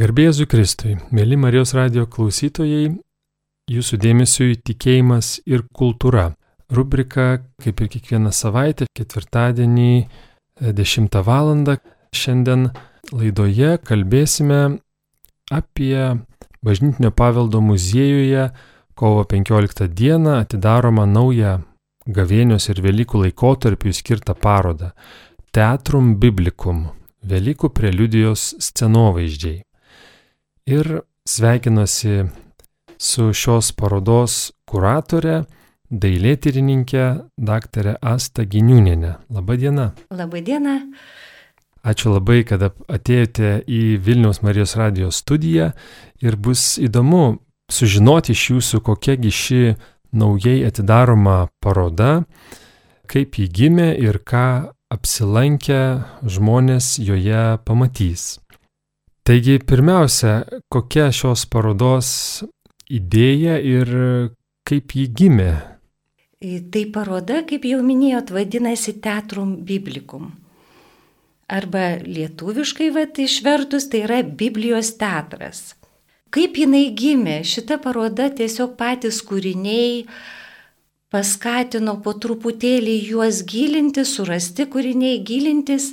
Garbėzu Kristui, mėly Marijos radio klausytojai, jūsų dėmesiu į tikėjimas ir kultūra. Rubrika, kaip ir kiekvieną savaitę, ketvirtadienį 10 val. Šiandien laidoje kalbėsime apie Bažnytinio paveldo muziejuje kovo 15 dieną atidaromą naują gavėnios ir Velykų laikotarpiui skirtą parodą Teatrum Biblicum - Velykų preliudijos scenovaizdžiai ir sveikinuosi su šios parodos kuratore, dailėtyrininkė dr. Asta Giniūnenė. Labadiena. Labadiena. Ačiū labai, kad atėjote į Vilniaus Marijos radijos studiją ir bus įdomu sužinoti iš jūsų, kokiagi ši naujai atidaroma paroda, kaip ji gimė ir ką apsilankę žmonės joje pamatys. Taigi pirmiausia, kokia šios parodos idėja ir kaip ji gimė? Tai paroda, kaip jau minėjot, vadinasi Teatrum Biblicum. Arba lietuviškai vat išvertus tai yra Biblijos teatras. Kaip jinai gimė? Šita paroda tiesiog patys kūriniai paskatino po truputėlį juos gilinti, surasti kūriniai, gilintis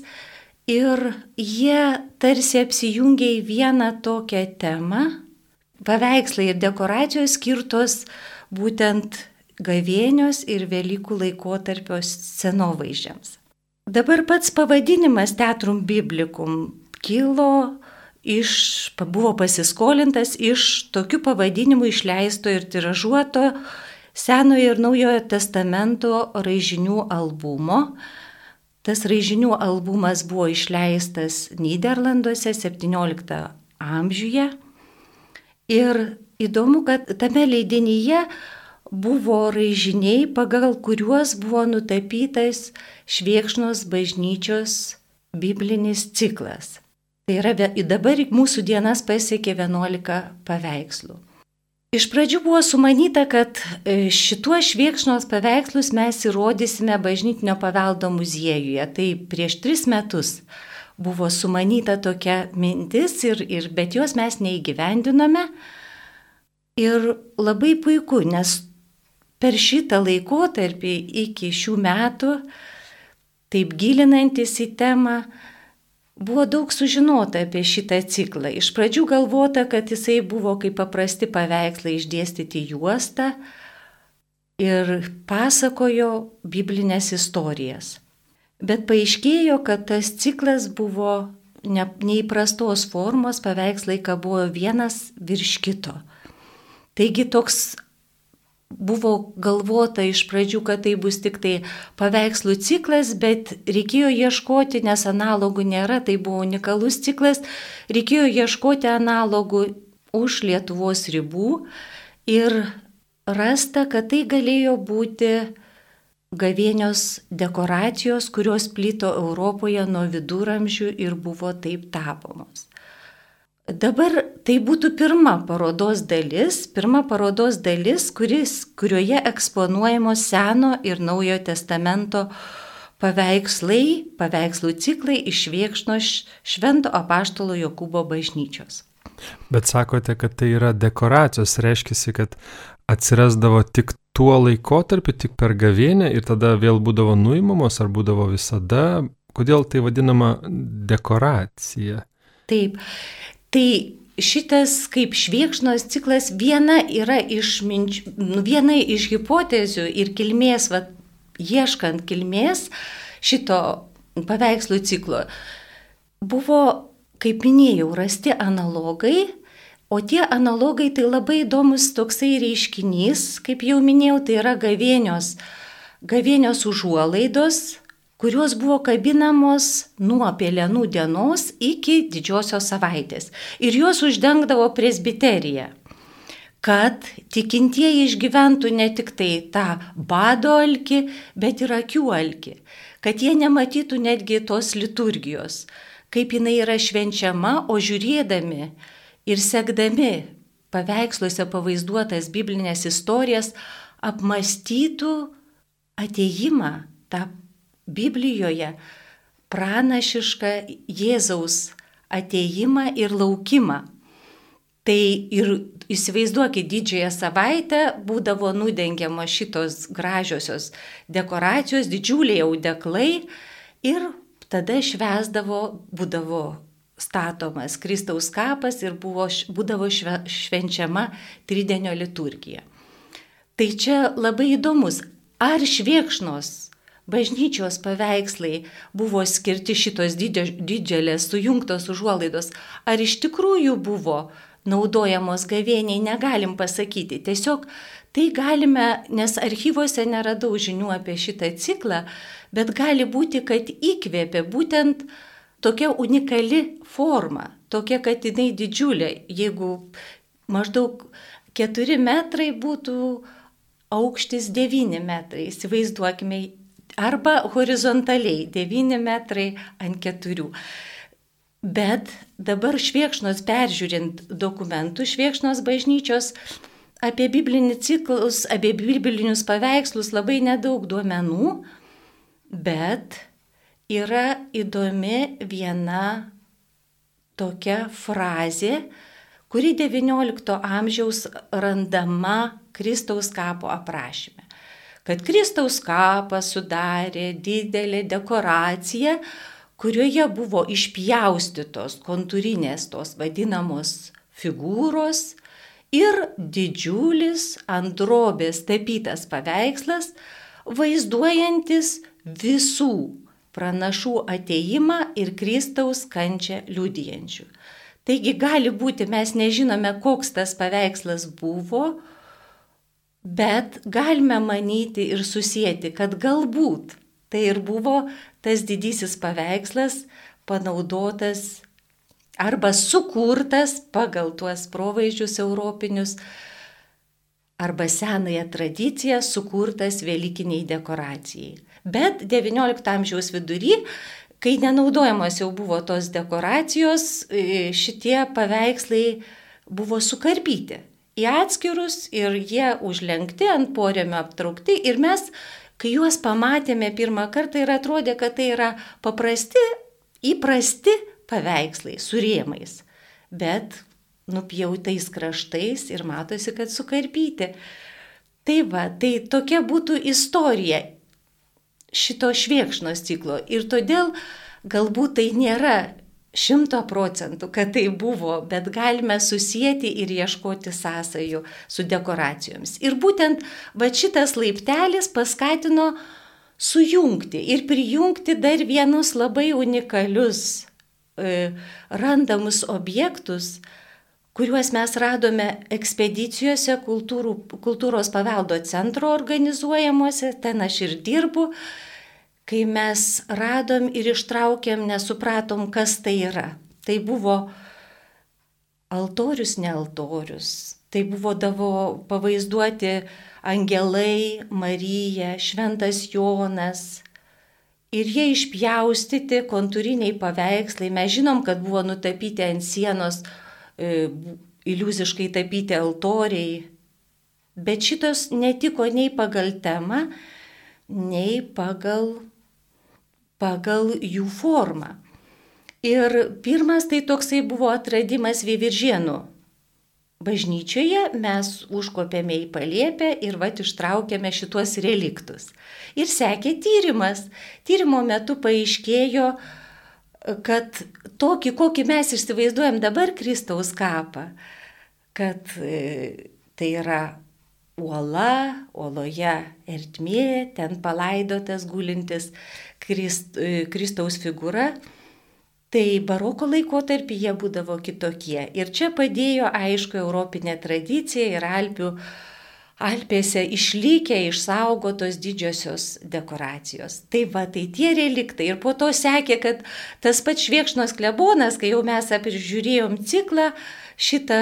Ir jie tarsi apsijungia į vieną tokią temą. Paveikslai ir dekoracijos skirtos būtent gavėnios ir Velykų laikotarpio scenovaizdžiams. Dabar pats pavadinimas Teatrum Biblikum kilo iš, buvo pasiskolintas iš tokių pavadinimų išleisto ir tiražuoto Senojo ir Naujojo testamento raižinių albumo Tas raižinių albumas buvo išleistas Niderlanduose 17 amžiuje. Ir įdomu, kad tame leidinyje buvo raižiniai, pagal kuriuos buvo nutapytas Šviekšnos bažnyčios biblinis ciklas. Tai yra dabar mūsų dienas pasiekė 11 paveikslų. Iš pradžių buvo sumanyta, kad e, šituos šviekšnos paveikslus mes įrodysime bažnytinio paveldo muziejuje. Tai prieš tris metus buvo sumanyta tokia mintis, ir, ir, bet jos mes neįgyvendinome. Ir labai puiku, nes per šitą laikotarpį iki šių metų, taip gilinantis į temą, Buvo daug sužinota apie šitą ciklą. Iš pradžių galvota, kad jisai buvo kaip paprasti paveikslai išdėstyti juostą ir pasakojo biblinės istorijas. Bet paaiškėjo, kad tas ciklas buvo ne, neįprastos formos, paveikslai kabojo vienas virš kito. Taigi toks buvo galvota iš pradžių, kad tai bus tik tai paveikslų ciklas, bet reikėjo ieškoti, nes analogų nėra, tai buvo unikalus ciklas, reikėjo ieškoti analogų už Lietuvos ribų ir rasta, kad tai galėjo būti gavėnios dekoracijos, kurios plito Europoje nuo viduramžių ir buvo taip tapomos. Dabar tai būtų pirma parodos dalis, pirma parodos dalis, kuris, kurioje eksponuojamos Seno ir Naujojo testamento paveikslai, paveikslų ciklai iš Viekšno Švento apaštalo Jokūbo bažnyčios. Bet sakote, kad tai yra dekoracijos, reiškia, kad atsirasdavo tik tuo laikotarpiu, tik per gavienę ir tada vėl būdavo nuimamos ar būdavo visada. Kodėl tai vadinama dekoracija? Taip, Tai šitas kaip šviekšnos ciklas viena yra iš, minč, nu, viena iš hipotezių ir kilmės, va, ieškant kilmės šito paveikslų ciklo, buvo, kaip minėjau, rasti analogai, o tie analogai tai labai įdomus toksai reiškinys, kaip jau minėjau, tai yra gavėnios, gavėnios užuolaidos, kurios buvo kabinamos nuo pėlenų dienos iki didžiosios savaitės. Ir juos uždengdavo presbiterija kad tikintieji išgyventų ne tik tai tą bado alkį, bet ir akių alkį, kad jie nematytų netgi tos liturgijos, kaip jinai yra švenčiama, o žiūrėdami ir sekdami paveiksluose pavaizduotas biblinės istorijas, apmastytų ateimą, tą Biblijoje pranašišką Jėzaus ateimą ir laukimą. Tai ir įsivaizduokit, didžiąją savaitę būdavo nudengiamos šitos gražiosios dekoracijos, didžiuliai audeklai ir tada švesdavo, būdavo statomas Kristaus kapas ir buvo, būdavo šve, švenčiama tridienio liturgija. Tai čia labai įdomus, ar šviekšnos bažnyčios paveikslai buvo skirti šitos didžiulės sujungtos užuolaidos, ar iš tikrųjų buvo naudojamos gavėniai, negalim pasakyti. Tiesiog tai galime, nes archyvose neradau žinių apie šitą ciklą, bet gali būti, kad įkvėpė būtent tokia unikali forma, tokia, kad jinai didžiulė. Jeigu maždaug 4 metrai būtų aukštis 9 metrai, įsivaizduokime, arba horizontaliai 9 metrai ant 4. Bet dabar šviekšnos peržiūrint dokumentų, šviekšnos bažnyčios apie biblinį ciklus, apie biblinius paveikslus labai nedaug duomenų, bet yra įdomi viena tokia frazė, kuri XIX amžiaus randama Kristaus kapo aprašyme. Kad Kristaus kapą sudarė didelė dekoracija, kurioje buvo išpjaustytos kontūrinės tos vadinamos figūros ir didžiulis ant drobės tapytas paveikslas, vaizduojantis visų pranašų ateimą ir Kristaus kančią liudijančių. Taigi gali būti, mes nežinome, koks tas paveikslas buvo, bet galime manyti ir susijęti, kad galbūt tai ir buvo tas didysis paveikslas panaudotas arba sukurtas pagal tuos provaizdžius europinius, arba senąją tradiciją sukurtas Velykiniai dekoracijai. Bet XIX amžiaus vidury, kai nenaudojamos jau buvo tos dekoracijos, e, šitie paveikslai buvo sukarpyti į atskirus ir jie užlenkti ant porėmio aptraukti ir mes, kai juos pamatėme pirmą kartą ir atrodė, kad tai yra paprasti, įprasti paveikslai su rėmais, bet nupjautais kraštais ir matosi, kad sukarpyti. Tai va, tai tokia būtų istorija šito šviekšnos ciklo. Ir todėl galbūt tai nėra šimto procentų, kad tai buvo, bet galime susijęti ir ieškoti sąsajų su dekoracijomis. Ir būtent va šitas laiptelis paskatino sujungti ir prijungti dar vienus labai unikalius e, randamus objektus, kuriuos mes radome ekspedicijose kultūrų, kultūros paveldo centro organizuojamuose, ten aš ir dirbu, kai mes radom ir ištraukėm, nesupratom, kas tai yra. Tai buvo altorius, ne altorius. Tai buvo davo pavaizduoti angelai, Marija, Šventas Jonas. Ir jie išpjaustyti kontūriniai paveikslai. Mes žinom, kad buvo nutapyti ant sienos E, iliuziškai tapyti altoriai. Bet šitos netiko nei pagal temą, nei pagal, pagal jų formą. Ir pirmas tai toksai buvo atradimas Vyviržienų. Bažnyčioje mes užkopėme į palėpę ir va ištraukėme šituos reliktus. Ir sekė tyrimas. Tyrimo metu paaiškėjo, kad tokį, kokį mes įsivaizduojam dabar Kristaus kapą, kad e, tai yra uola, uoloje ertmė, ten palaidotas gulintis Krist, e, Kristaus figūra, tai baroko laikotarpį jie būdavo kitokie. Ir čia padėjo, aišku, europinė tradicija ir Alpių Alpėse išlikę, išsaugotos didžiosios dekoracijos. Tai va, tai tie reliktai. Ir po to sekė, kad tas pats Šviekšnos klebonas, kai jau mes apižiūrėjom ciklą, šitą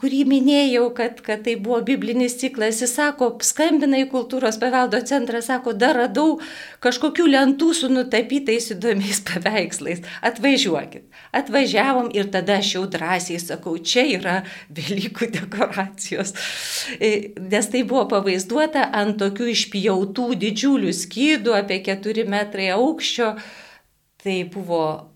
kurį minėjau, kad, kad tai buvo biblinis ciklas, jis sako, skambina į kultūros paveldo centrą, sako, dar radau kažkokių lentų su nutapytais įdomiais paveikslais, atvažiuokit. Atvažiavom ir tada aš jau drąsiai sakau, čia yra Velykų dekoracijos. E, nes tai buvo pavaizduota ant tokių išpjautų didžiulių skydų apie 4 metrai aukščio. Tai buvo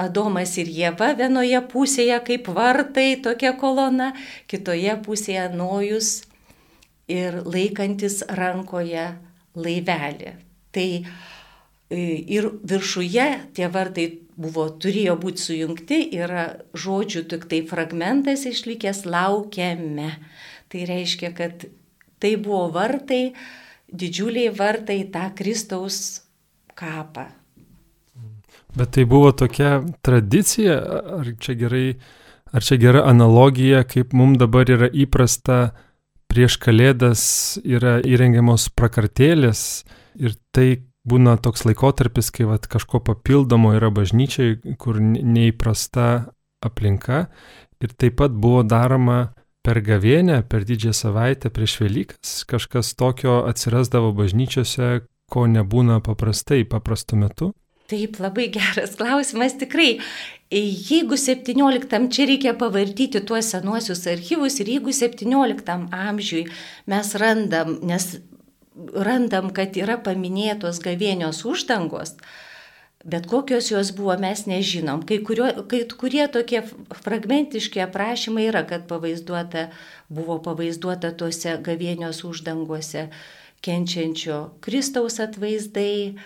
Adomas ir Jėva vienoje pusėje kaip vartai tokia kolona, kitoje pusėje Nojus ir laikantis rankoje laivelį. Tai e, ir viršuje tie vartai buvo, turėjo būti sujungti, yra žodžių tik tai fragmentas išlikęs laukiame. Tai reiškia, kad tai buvo vartai, didžiuliai vartai tą Kristaus kapą. Bet tai buvo tokia tradicija, ar čia gerai, ar čia gera analogija, kaip mums dabar yra įprasta prieš kalėdas yra įrengiamos prakartėlės ir tai būna toks laikotarpis, kai vat, kažko papildomo yra bažnyčiai, kur neįprasta aplinka. Ir taip pat buvo daroma per gavėnę, per didžiąją savaitę prieš Velykas. Kažkas tokio atsirasdavo bažnyčiose, ko nebūna paprastai, paprastu metu. Taip, labai geras klausimas tikrai. Jeigu 17, čia reikia pavartyti tuos senuosius archyvus ir jeigu 17 amžiui mes randam, nes randam, kad yra paminėtos gavėnios uždangos, bet kokios jos buvo, mes nežinom. Kai, kurio, kai kurie tokie fragmentiški aprašymai yra, kad pavaizduota, buvo pavaizduota tuose gavėnios uždanguose kenčiančio Kristaus atvaizdai,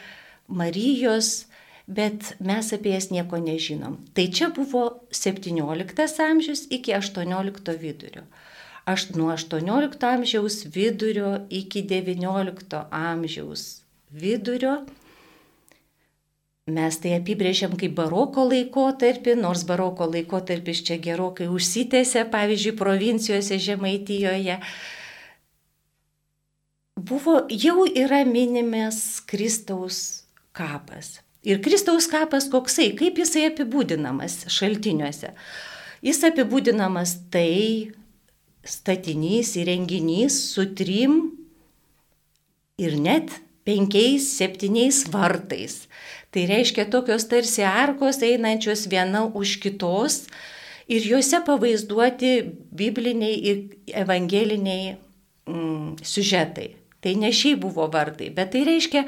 Marijos, bet mes apie jas nieko nežinom. Tai čia buvo 17 amžius iki 18 vidurio. Aš nuo 18 amžiaus vidurio iki 19 amžiaus vidurio mes tai apibrėžiam kaip baroko laikotarpį, nors baroko laikotarpis čia gerokai užsitęsė, pavyzdžiui, provincijose Žemaitijoje. Buvo, jau yra minimas Kristaus kapas. Ir Kristaus kapas koksai, kaip jisai apibūdinamas šaltiniuose. Jis apibūdinamas tai statinys, įrenginys su trim ir net penkiais, septyniais vartais. Tai reiškia tokios tarsi arkos einančios viena už kitos ir juose pavaizduoti bibliniai ir evangeliniai mm, siužetai. Tai ne šiaip buvo vartai, bet tai reiškia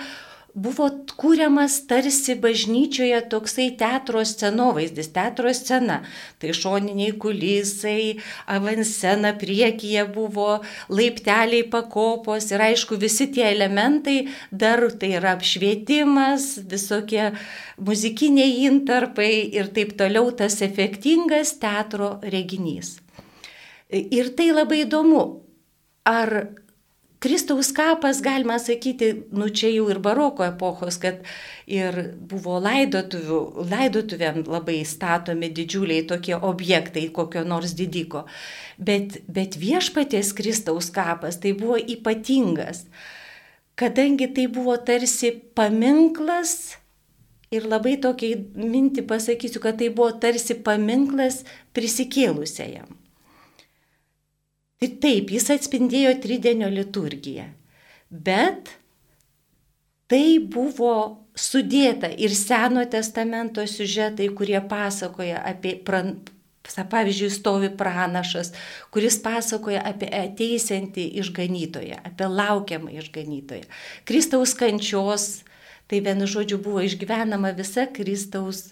buvo kūriamas tarsi bažnyčioje toksai teatro scenovaizdis, teatro scena. Tai šoniniai kulisai, avanscena priekyje buvo, laipteliai pakopos ir aišku visi tie elementai, dar tai yra apšvietimas, visokie muzikiniai intarpai ir taip toliau tas efektingas teatro reginys. Ir tai labai įdomu, ar Kristaus kapas, galima sakyti, nu čia jau ir baroko epochos, kad ir buvo laidotuvių, laidotuvėm labai statomi didžiuliai tokie objektai kokio nors didiko. Bet, bet viešpaties Kristaus kapas tai buvo ypatingas, kadangi tai buvo tarsi paminklas ir labai tokiai mintį pasakysiu, kad tai buvo tarsi paminklas prisikėlusiajam. Ir taip, jis atspindėjo tridienio liturgiją. Bet tai buvo sudėta ir Seno testamento siužetai, kurie pasakoja apie, pran, pavyzdžiui, stovi pranašas, kuris pasakoja apie ateisiantį išganytoją, apie laukiamą išganytoją. Kristaus kančios, tai vienu žodžiu buvo išgyvenama visa Kristaus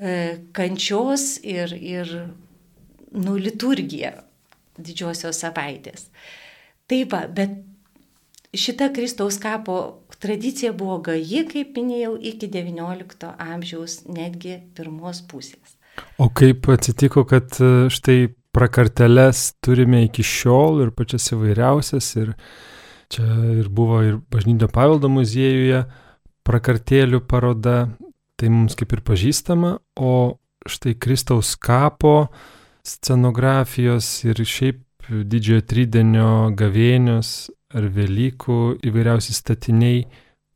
e, kančios ir, ir nu, liturgija didžiosios savaitės. Tai va, bet šita Kristaus kapo tradicija buvo gaji, kaip minėjau, iki XIX amžiaus, netgi pirmos pusės. O kaip atsitiko, kad e, štai prakarteles turime iki šiol ir pačias įvairiausias ir čia ir buvo ir bažnytinio paveldo muziejuje prakartėlių paroda, tai mums kaip ir pažįstama, o štai Kristaus kapo scenografijos ir šiaip didžiojo tridienio gavėnios ar Velykų įvairiausi statiniai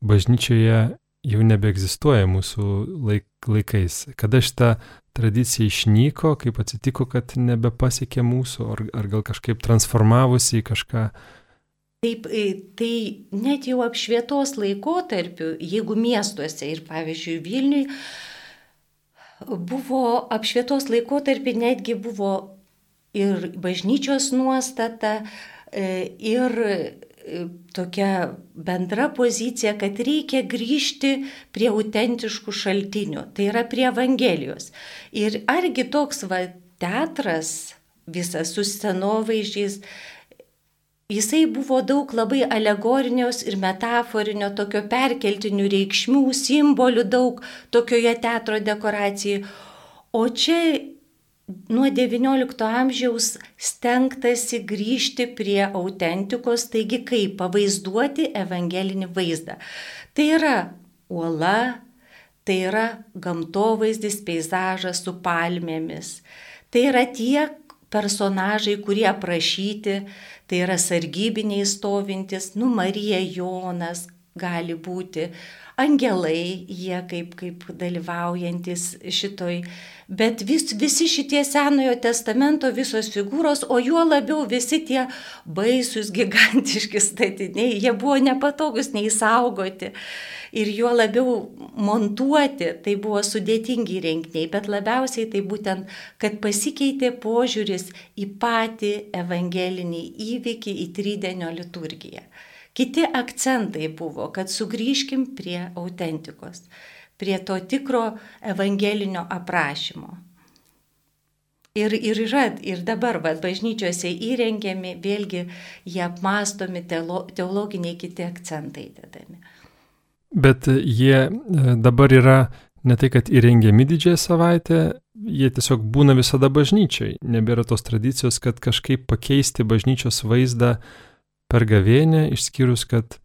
bažnyčioje jau nebeegzistuoja mūsų laik, laikais. Kada šita tradicija išnyko, kaip atsitiko, kad nebepasiekė mūsų, ar, ar gal kažkaip transformavosi į kažką. Taip, e, tai net jau apšvietos laikotarpiu, jeigu miestuose ir pavyzdžiui Vilniui, buvo apšvietos laikotarpį netgi buvo ir bažnyčios nuostata, e, ir e, tokia bendra pozicija, kad reikia grįžti prie autentiškų šaltinių, tai yra prie Evangelijos. Ir argi toks va, teatras visas su scenovaizdžiais, jisai buvo daug labai alegorinios ir metaforinio, tokio perkeltinių reikšmių, simbolių daug tokioje teatro dekoracijoje. O čia nuo XIX amžiaus stengtasi grįžti prie autentikos, taigi kaip pavaizduoti evangelinį vaizdą. Tai yra uola, tai yra gamtovaizdis, peizažas su palmėmis. Tai yra tie personažai, kurie aprašyti, tai yra sargybiniai stovintis, nu Marija Jonas gali būti, angelai, jie kaip, kaip dalyvaujantis šitoj, bet vis, visi šitie Senojo testamento visos figūros, o juo labiau visi tie baisus, gigantiški statiniai, jie buvo nepatogus nei saugoti. Ir juo labiau montuoti, tai buvo sudėtingi renginiai, bet labiausiai tai būtent, kad pasikeitė požiūris į patį evangelinį įvykį, į trydenio liturgiją. Kiti akcentai buvo, kad sugrįžkim prie autentikos, prie to tikro evangelinio aprašymo. Ir, ir yra, ir dabar, va, bažnyčiose įrengiami, vėlgi jie apmastomi, teolo, teologiniai kiti akcentai dedami. Bet jie e, dabar yra ne tai, kad įrengiami didžiąją savaitę, jie tiesiog būna visada bažnyčiai. Nebėra tos tradicijos, kad kažkaip pakeisti bažnyčios vaizdą per gavėnę, išskyrus, kad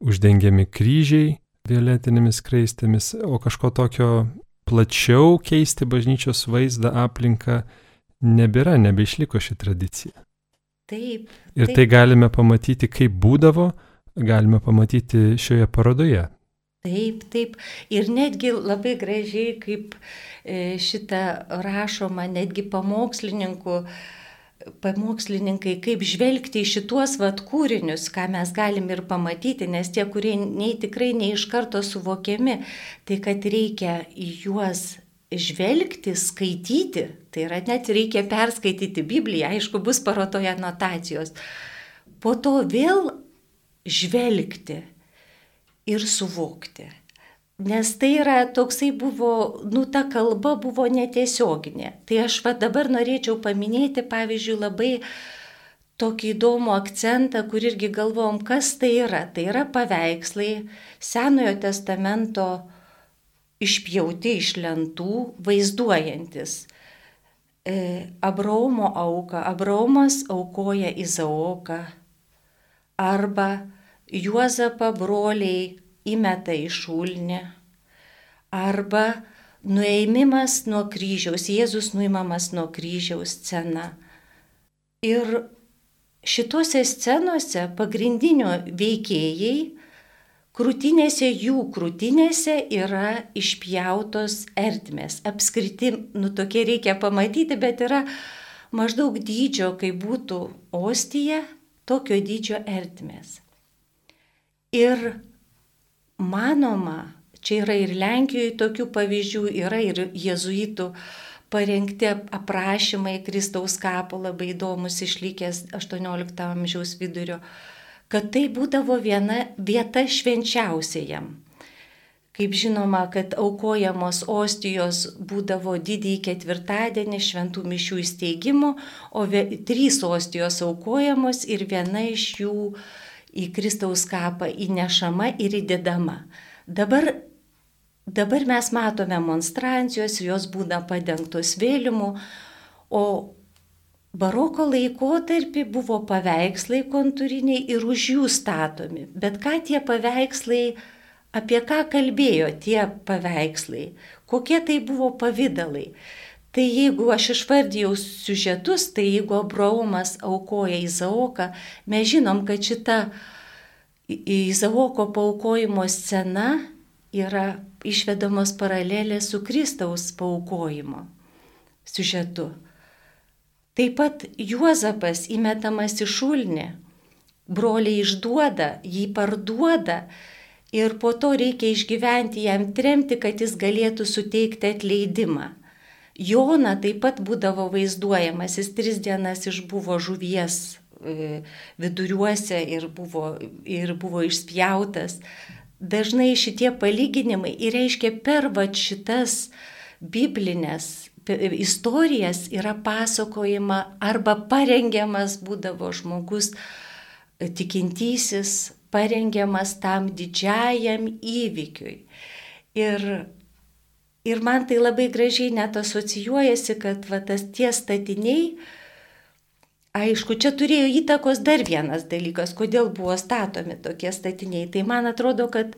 uždengiami kryžiai violetinėmis kraistėmis, o kažko tokio plačiau keisti bažnyčios vaizdą, aplinką nebėra, nebeišliko ši tradicija. Taip. Ir taip. tai galime pamatyti, kaip būdavo, galime pamatyti šioje parodoje. Taip, taip. Ir netgi labai gražiai, kaip e, šitą rašoma, netgi pamokslininkų pamokslininkai, kaip žvelgti į šituos vat kūrinius, ką mes galim ir pamatyti, nes tie, kurie nei tikrai ne iš karto suvokiami, tai kad reikia į juos žvelgti, skaityti, tai yra net reikia perskaityti Bibliją, aišku, bus parotoje anotacijos. Po to vėl žvelgti ir suvokti. Nes tai yra toksai buvo, nu ta kalba buvo netiesioginė. Tai aš va dabar norėčiau paminėti, pavyzdžiui, labai tokį įdomų akcentą, kur irgi galvom, kas tai yra. Tai yra paveikslai Senojo testamento išpjauti iš lentų, vaizduojantis e, Abraomo auką. Abraomas aukoja Izaoką arba Juozapą broliai įmeta į šulnį. Arba nuėmimas nuo kryžiaus, Jėzus nuimamas nuo kryžiaus scena. Ir šituose scenuose pagrindinio veikėjai, krūtinėse jų krūtinėse yra išpjautos erdmės. Apskriti, nu tokie reikia pamatyti, bet yra maždaug dydžio, kai būtų ostija, tokio dydžio erdmės. Ir manoma, čia yra ir Lenkijoje tokių pavyzdžių, yra ir jėzuitų parengti aprašymai Kristaus kapo labai įdomus išlikęs 18 amžiaus vidurio, kad tai būdavo viena vieta švenčiausiajam. Kaip žinoma, kad aukojamos ostijos būdavo didįjį ketvirtadienį šventų mišių įsteigimo, o trys ostijos aukojamos ir viena iš jų į Kristaus kapą įnešama ir įdedama. Dabar, dabar mes matome monstrancijos, jos būna padengtos vėlimu, o baroko laikotarpį buvo paveikslai kontūriniai ir už jų statomi. Bet ką tie paveikslai, apie ką kalbėjo tie paveikslai, kokie tai buvo pavydalai. Tai jeigu aš išvardėjau siužetus, tai jeigu Abraomas aukoja Izaoką, mes žinom, kad šita Izaoko paukojimo scena yra išvedamos paralelės su Kristaus paukojimo siužetu. Taip pat Juozapas įmetamas į šulnį, broliai išduoda, jį parduoda ir po to reikia išgyventi jam tremti, kad jis galėtų suteikti atleidimą. Jona taip pat būdavo vaizduojamas, jis tris dienas išbuvo žuvies e, viduriuose ir buvo, ir buvo išspjautas. Dažnai šitie palyginimai ir reiškia per va šitas biblinės istorijas yra pasakojama arba parengiamas būdavo žmogus tikintysis, parengiamas tam didžiajam įvykiui. Ir, ir man tai labai gražiai net asocijuojasi, kad va, tas tie statiniai, aišku, čia turėjo įtakos dar vienas dalykas, kodėl buvo statomi tokie statiniai. Tai man atrodo, kad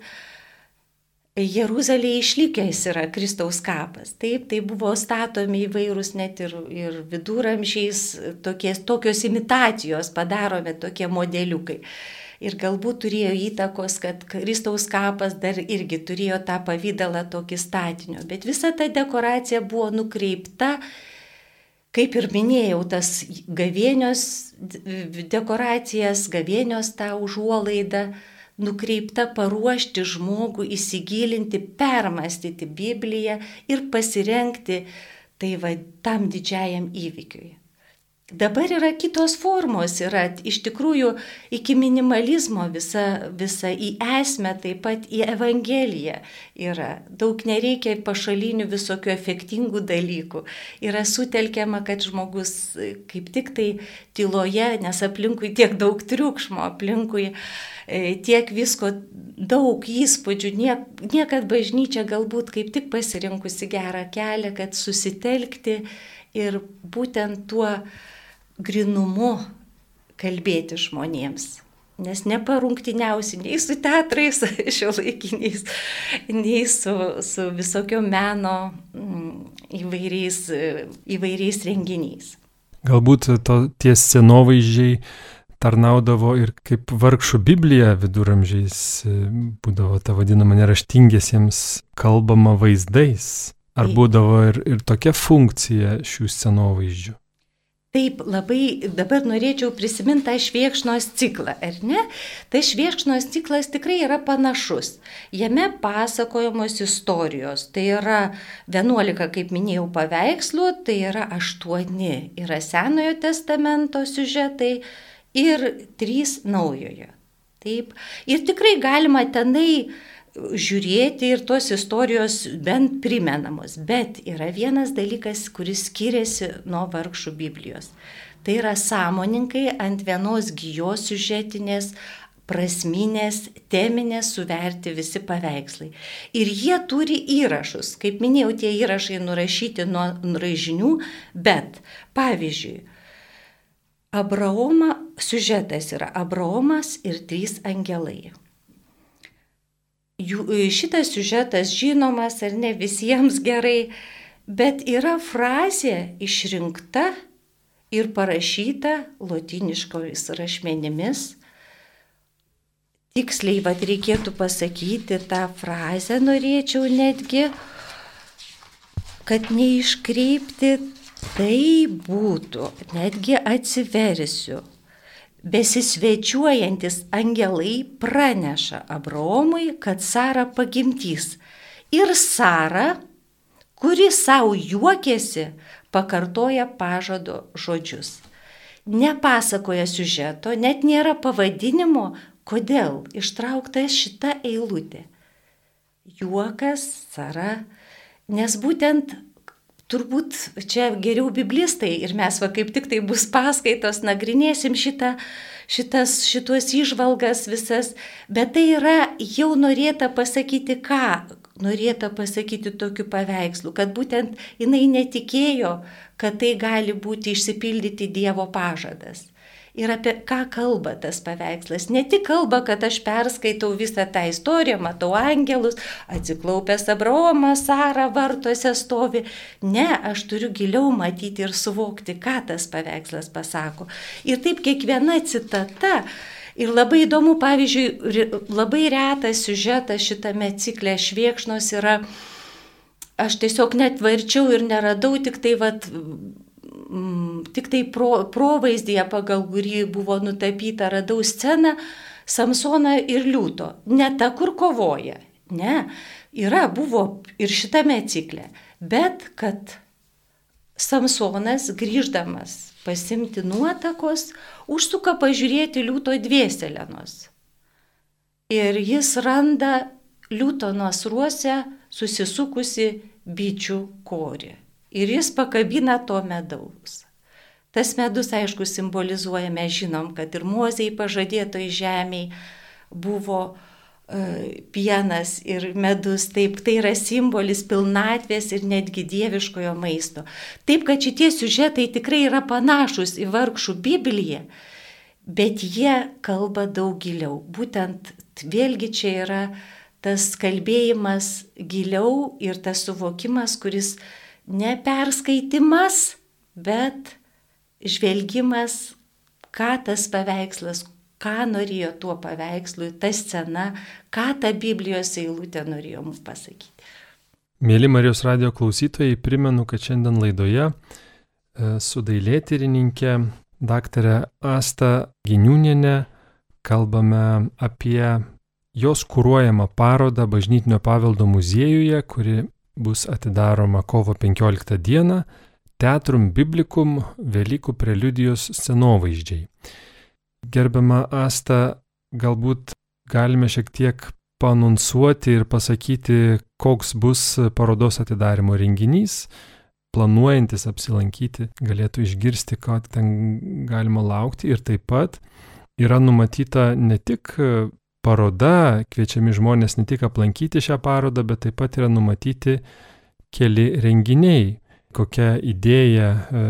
Jeruzalėje išlikęs yra Kristaus kapas. Taip, tai buvo statomi įvairūs net ir, ir viduramžiais, tokie, tokios imitacijos padaromi tokie modeliukai. Ir galbūt turėjo įtakos, kad Kristaus kapas dar irgi turėjo tą pavydalą tokį statinio. Bet visa ta dekoracija buvo nukreipta, kaip ir minėjau, tas gavėnios dekoracijas, gavėnios tą užuolaidą nukreipta paruošti žmogų įsigilinti, permastyti Bibliją ir pasirenkti tai va, tam didžiajam įvykiui. Dabar yra kitos formos, yra iš tikrųjų iki minimalizmo visa, visa į esmę, taip pat į Evangeliją yra. Daug nereikia pašalinių visokių efektingų dalykų. Yra sutelkiama, kad žmogus kaip tik tai tyloje, nes aplinkui tiek daug triukšmo, aplinkui e, tiek visko, daug įspūdžių, niek, niekad bažnyčia galbūt kaip tik pasirinkusi gerą kelią, kad susitelkti ir būtent tuo grinumu kalbėti žmonėms. Nes neparungtiniausi nei su teatrais šio laikiniais, nei su, su visokio meno mm, įvairiais, įvairiais renginiais. Galbūt to, tie scenovaizdžiai tarnaudavo ir kaip vargšų Biblija viduramžiais būdavo ta vadinama neraštingiesiems kalbama vaizdais. Ar būdavo ir, ir tokia funkcija šių scenovaizdžių? Taip, labai dabar norėčiau prisiminti tą šviekšnos ciklą, ar ne? Tai šviekšnos ciklas tikrai yra panašus. Jame pasakojamos istorijos. Tai yra 11, kaip minėjau, paveikslų, tai yra 8 yra Senojo testamento siužetai ir 3 naujojo. Taip. Ir tikrai galima tenai žiūrėti ir tos istorijos bent primenamos. Bet yra vienas dalykas, kuris skiriasi nuo vargšų Biblijos. Tai yra sąmoninkai ant vienos gyjos siužetinės prasminės, teminės suverti visi paveikslai. Ir jie turi įrašus. Kaip minėjau, tie įrašai nurašyti nuo raižinių, bet pavyzdžiui, Abraoma siužetas yra Abraomas ir trys angelai. E, šitas siužetas žinomas ar ne visiems gerai, bet yra frazė išrinkta ir parašyta lotiniškomis rašmenimis. Tiksliai, vad reikėtų pasakyti tą frazę, norėčiau netgi, kad neiškreipti tai būtų, netgi atsiversiu besisvečiuojantis angelai praneša Abraomui, kad Sara pagimtys. Ir Sara, kuri savo juokėsi, pakartoja pažado žodžius. Nepasakoja siužeto, net nėra pavadinimo, kodėl ištraukta šita eilutė. Juokas, Sara, nes būtent turbūt čia geriau biblistai ir mes va kaip tik tai bus paskaitos, nagrinėsim šitą, šitas, šitos išvalgas visas, bet tai yra jau norėta pasakyti ką, norėta pasakyti tokiu paveikslu, kad būtent jinai netikėjo, kad tai gali būti išsipildyti Dievo pažadas ir apie ką kalba tas paveikslas. Ne tik kalba, kad aš perskaitau visą tą istoriją, matau angelus, atsiklaupęs Abraomas, Sara vartuose stovi. Ne, aš turiu giliau matyti ir suvokti, ką tas paveikslas pasako. Ir taip kiekviena citata. Ir labai įdomu, pavyzdžiui, labai retas siužetas šitame cikle šviekšnos yra, aš tiesiog net varčiau ir neradau tik tai, vad, mm, tik tai pro, provaizdėje, pagal kurį buvo nutapyta, radau sceną Samsoną ir Liūto. Ne ta, kur kovoja. Ne, yra, buvo ir šitame cikle. Bet kad Samsonas grįždamas pasimti nuotakos, užsuka pažiūrėti liūto dvieselenos. Ir jis randa liūto nasruose susisukusi bičių korį. Ir jis pakabina to medaus. Tas medus, aišku, simbolizuoja, mes žinom, kad ir mozei pažadėtoj žemiai buvo uh, pienas ir medus, taip tai yra simbolis pilnatvės ir netgi dieviškojo maisto. Taip, kad šitie siužetai tikrai yra panašus į vargšų Bibliją, bet jie kalba daug giliau. Būtent vėlgi čia yra tas kalbėjimas giliau ir tas suvokimas, kuris neperskaitimas, bet žvelgimas, ką tas paveikslas, ką norėjo tuo paveikslu, ta scena, ką ta Biblijos eilutė norėjo mums pasakyti. Mėly Marijos radio klausytojai, primenu, kad šiandien laidoje e, su dailėtyrininkė daktarė Asta Giniūnienė kalbame apie jos kūruojamą parodą Bažnytinio paveldo muziejuje, kuri bus atidaroma kovo 15 dieną Teatrum Biblikum Velykų preliudijos scenovaizdžiai. Gerbiama Asta, galbūt galime šiek tiek panonsuoti ir pasakyti, koks bus parodos atidarimo renginys, planuojantis apsilankyti galėtų išgirsti, ką ten galima laukti ir taip pat yra numatyta ne tik paroda, kviečiami žmonės ne tik aplankyti šią parodą, bet taip pat yra numatyti keli renginiai kokia idėja e,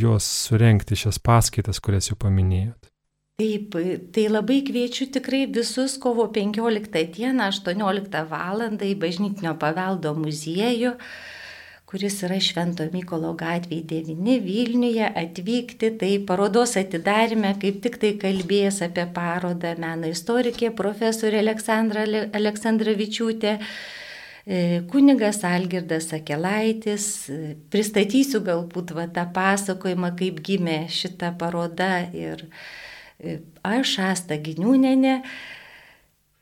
juos surenkti šias paskaitas, kurias jau paminėjot? Taip, tai labai kviečiu tikrai visus kovo 15 dieną 18 val. į Bažnytinio paveldo muziejų, kuris yra Švento Mykolo gatvėje 9 Vilniuje, atvykti. Tai parodos atidarime, kaip tik tai kalbėjęs apie parodą meno istorikė profesorė Aleksandra Aleksandra-Vičiūtė. E, kunigas Algirdas Akelaitis, e, pristatysiu galbūt va, tą pasakojimą, kaip gimė šita paroda ir e, aš, Asta Giniūnenė,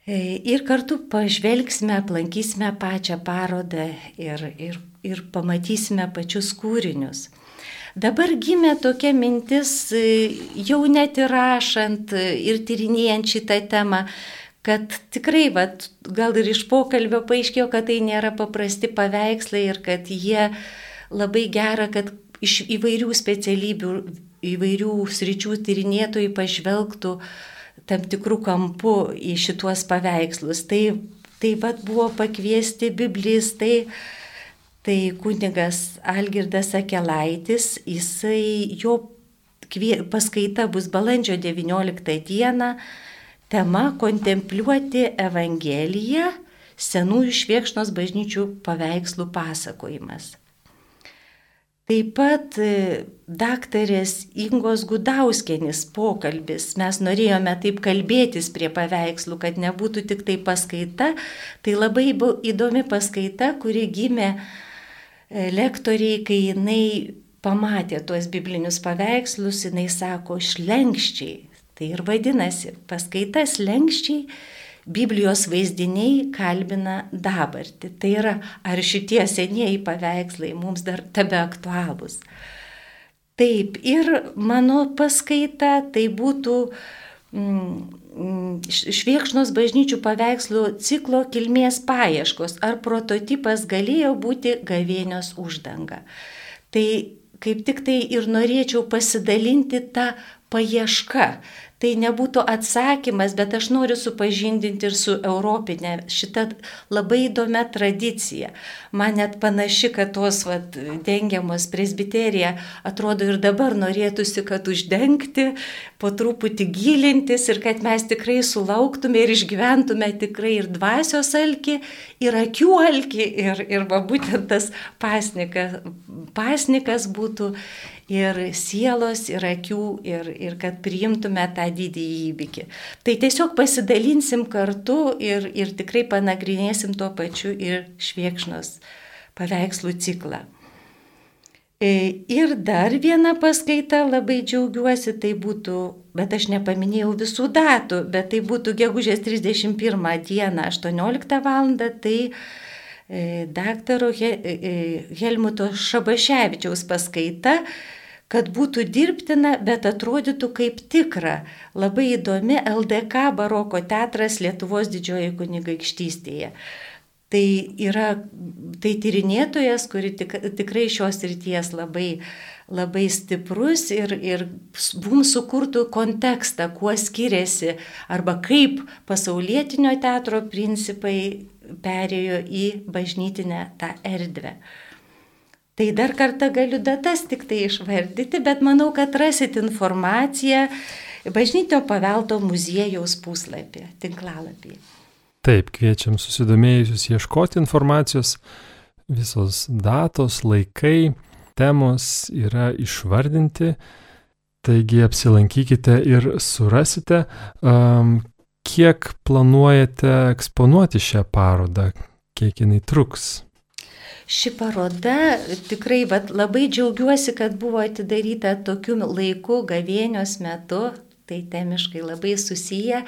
ir kartu pažvelgsime, aplankysime pačią parodą ir, ir, ir pamatysime pačius kūrinius. Dabar gimė tokia mintis, jau net įrašant ir tyrinėjant šitą temą, kad tikrai, vat, gal ir iš pokalbio paaiškėjo, kad tai nėra paprasti paveikslai ir kad jie labai gera, kad iš įvairių specialybių, įvairių sričių tyrinėtojai pažvelgtų tam tikrų kampų į šituos paveikslus. Tai, tai vad buvo pakviesti biblistai, tai kunigas Algirdas Akelaitis, jisai jo paskaita bus balandžio 19 dieną Tema - kontempliuoti Evangeliją, senųjų šviekšnos bažnyčių paveikslų pasakojimas. Taip pat e, daktarės Ingos Gudauskienis pokalbis. Mes norėjome taip kalbėtis prie paveikslų, kad nebūtų tik tai paskaita. Tai labai įdomi paskaita, kuri gimė lektoriai, kai jinai pamatė tuos biblinius paveikslus, jinai sako, šlenkščiai, Tai ir vadinasi, paskaitas lenkščiai Biblijos vaizdiniai kalbina dabartį. Tai yra, ar šitie senieji paveikslai mums dar tebe aktualūs. Taip, ir mano paskaita tai būtų mm, Šviekšnos bažnyčių paveikslų ciklo kilmės paieškos, ar prototipas galėjo būti gavėnios uždanga. Tai kaip tik tai ir norėčiau pasidalinti tą paieška. Tai nebūtų atsakymas, bet aš noriu supažindinti ir su Europinė šitą labai įdomią tradiciją. Man net panaši, kad tos vat, dengiamos presbiterija atrodo ir dabar norėtųsi, kad uždengti, po truputį gilintis ir kad mes tikrai sulauktume ir išgyventume tikrai ir dvasios alki, ir akių alki, ir, ir va būtent tas pasnikas, pasnikas būtų ir sielos, ir akių, ir, ir kad priimtume tą didįjį įvykį. Tai tiesiog pasidalinsim kartu ir, ir tikrai panagrinėsim tuo pačiu ir šviekšnos paveikslų ciklą. E, ir dar viena paskaita, labai džiaugiuosi, tai būtų, bet aš nepaminėjau visų datų, bet tai būtų gegužės 31 dieną 18 val. tai daktaro e, Helmuto Šabaševičiaus paskaita kad būtų dirbtina, bet atrodytų kaip tikra. Labai įdomi LDK baroko teatras Lietuvos didžiojoje kunigaikštystėje. Tai yra tai tyrinėtojas, kuri tik, tikrai šios ryties labai, labai stiprus ir, ir mums sukurtų kontekstą, kuo skiriasi arba kaip pasaulietinio teatro principai perėjo į bažnytinę tą erdvę. Tai dar kartą galiu datas tik tai išvardyti, bet manau, kad rasit informaciją Bažnytinio paveldo muziejaus puslapį, tinklalapį. Taip, kviečiam susidomėjusius ieškoti informacijos. Visos datos, laikai, temos yra išvardinti. Taigi apsilankykite ir surasite, um, kiek planuojate eksponuoti šią parodą, kiek jinai truks ši paroda tikrai vat, labai džiaugiuosi, kad buvo atidaryta tokiu laiku, gavėnios metu, tai temiškai labai susiję.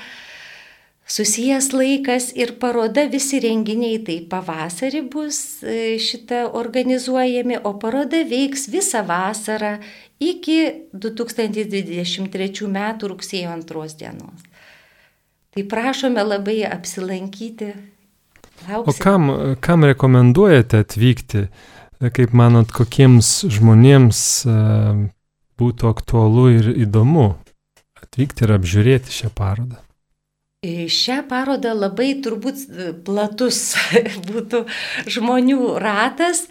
Susijęs laikas ir paroda visi renginiai tai pavasarį bus e, šitą organizuojami, o paroda veiks visą vasarą iki 2023 m. rugsėjo 2 dienos. Tai prašome labai apsilankyti Lauksim. O kam, kam rekomenduojate atvykti? Kaip manot, kokiems žmonėms e, būtų aktualu ir įdomu atvykti ir apžiūrėti šią parodą? Šią parodą labai turbūt platus būtų žmonių ratas.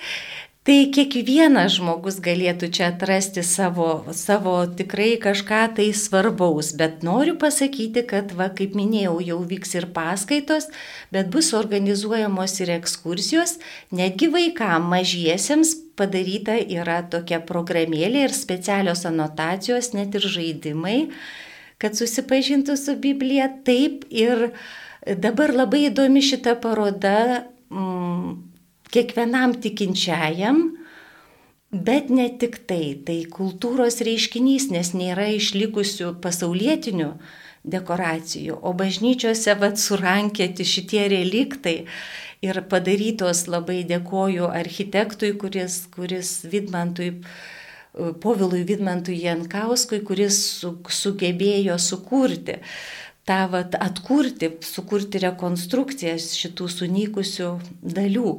Tai kiekvienas žmogus galėtų čia atrasti savo, savo tikrai kažką tai svarbaus, bet noriu pasakyti, kad, va, kaip minėjau, jau vyks ir paskaitos, bet bus organizuojamos ir ekskursijos, netgi vaikams mažiesiems padaryta yra tokia programėlė ir specialios anotacijos, net ir žaidimai, kad susipažintų su Biblija. Taip ir dabar labai įdomi šita paroda. Mm, kiekvienam tikinčiajam, bet ne tik tai, tai kultūros reiškinys, nes nėra išlikusių pasaulietinių dekoracijų, o bažnyčiose vad surankėti šitie reliktai ir padarytos labai dėkoju architektui, kuris, kuris Vidmantui, Povilui Vidmantui Jankauskui, kuris su, sugebėjo sukurti tą vat, atkurti, sukurti rekonstrukcijas šitų sunykusių dalių.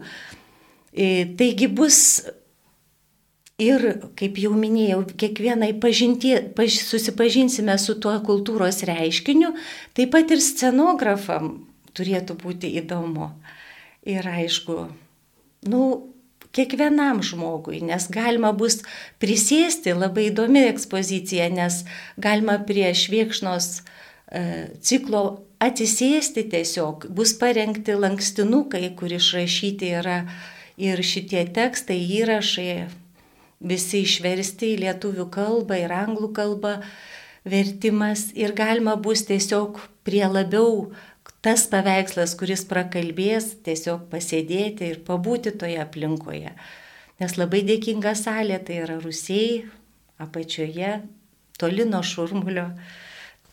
E, taigi bus ir, kaip jau minėjau, kiekvienai pažinti, paž, susipažinsime su tuo kultūros reiškiniu, taip pat ir scenografam turėtų būti įdomu. Ir aišku, nu, kiekvienam žmogui, nes galima bus prisėsti, labai įdomi ekspozicija, nes galima prie šviekšnos e, ciklo atsisėsti tiesiog, bus parengti lankstinukai, kur išrašyti yra ir šitie tekstai, įrašai visi išversti į lietuvių kalbą ir anglų kalbą vertimas ir galima bus tiesiog prie labiau tas paveikslas, kuris prakalbės, tiesiog pasėdėti ir pabūti toje aplinkoje. Nes labai dėkinga salė, tai yra rusiai, apačioje, toli nuo šurmulio.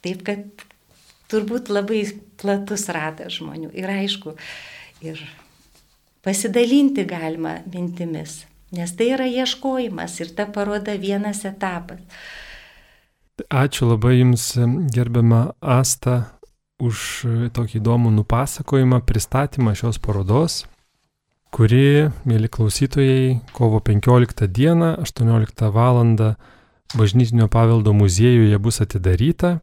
Taip kad turbūt labai platus ratas žmonių. Ir aišku, ir pasidalinti galima mintimis, nes tai yra ieškojimas ir ta paroda vienas etapas. Ačiū labai Jums, gerbiama Asta, už tokį įdomų nupasakojimą, pristatymą šios parodos, kuri, mėly klausytojai, kovo 15 dieną, 18 val. Bažnytinio paveldo muziejuje bus atidaryta.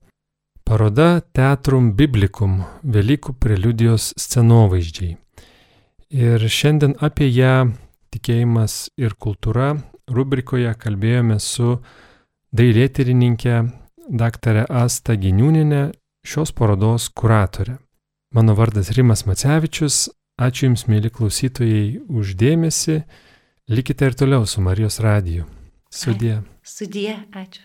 Paroda Teatrum Biblicum - Velykų preliudijos scenovaizdžiai. Ir šiandien apie ją tikėjimas ir kultūra rubrikoje kalbėjome su dailėtyrininkė dr. Asta Giniūninė, šios parodos kuratorė. Mano vardas Rimas Macevičius, ačiū Jums, mėly klausytojai, uždėmesi, likite ir toliau su Marijos radiju. Sudie. Sudie, ačiū.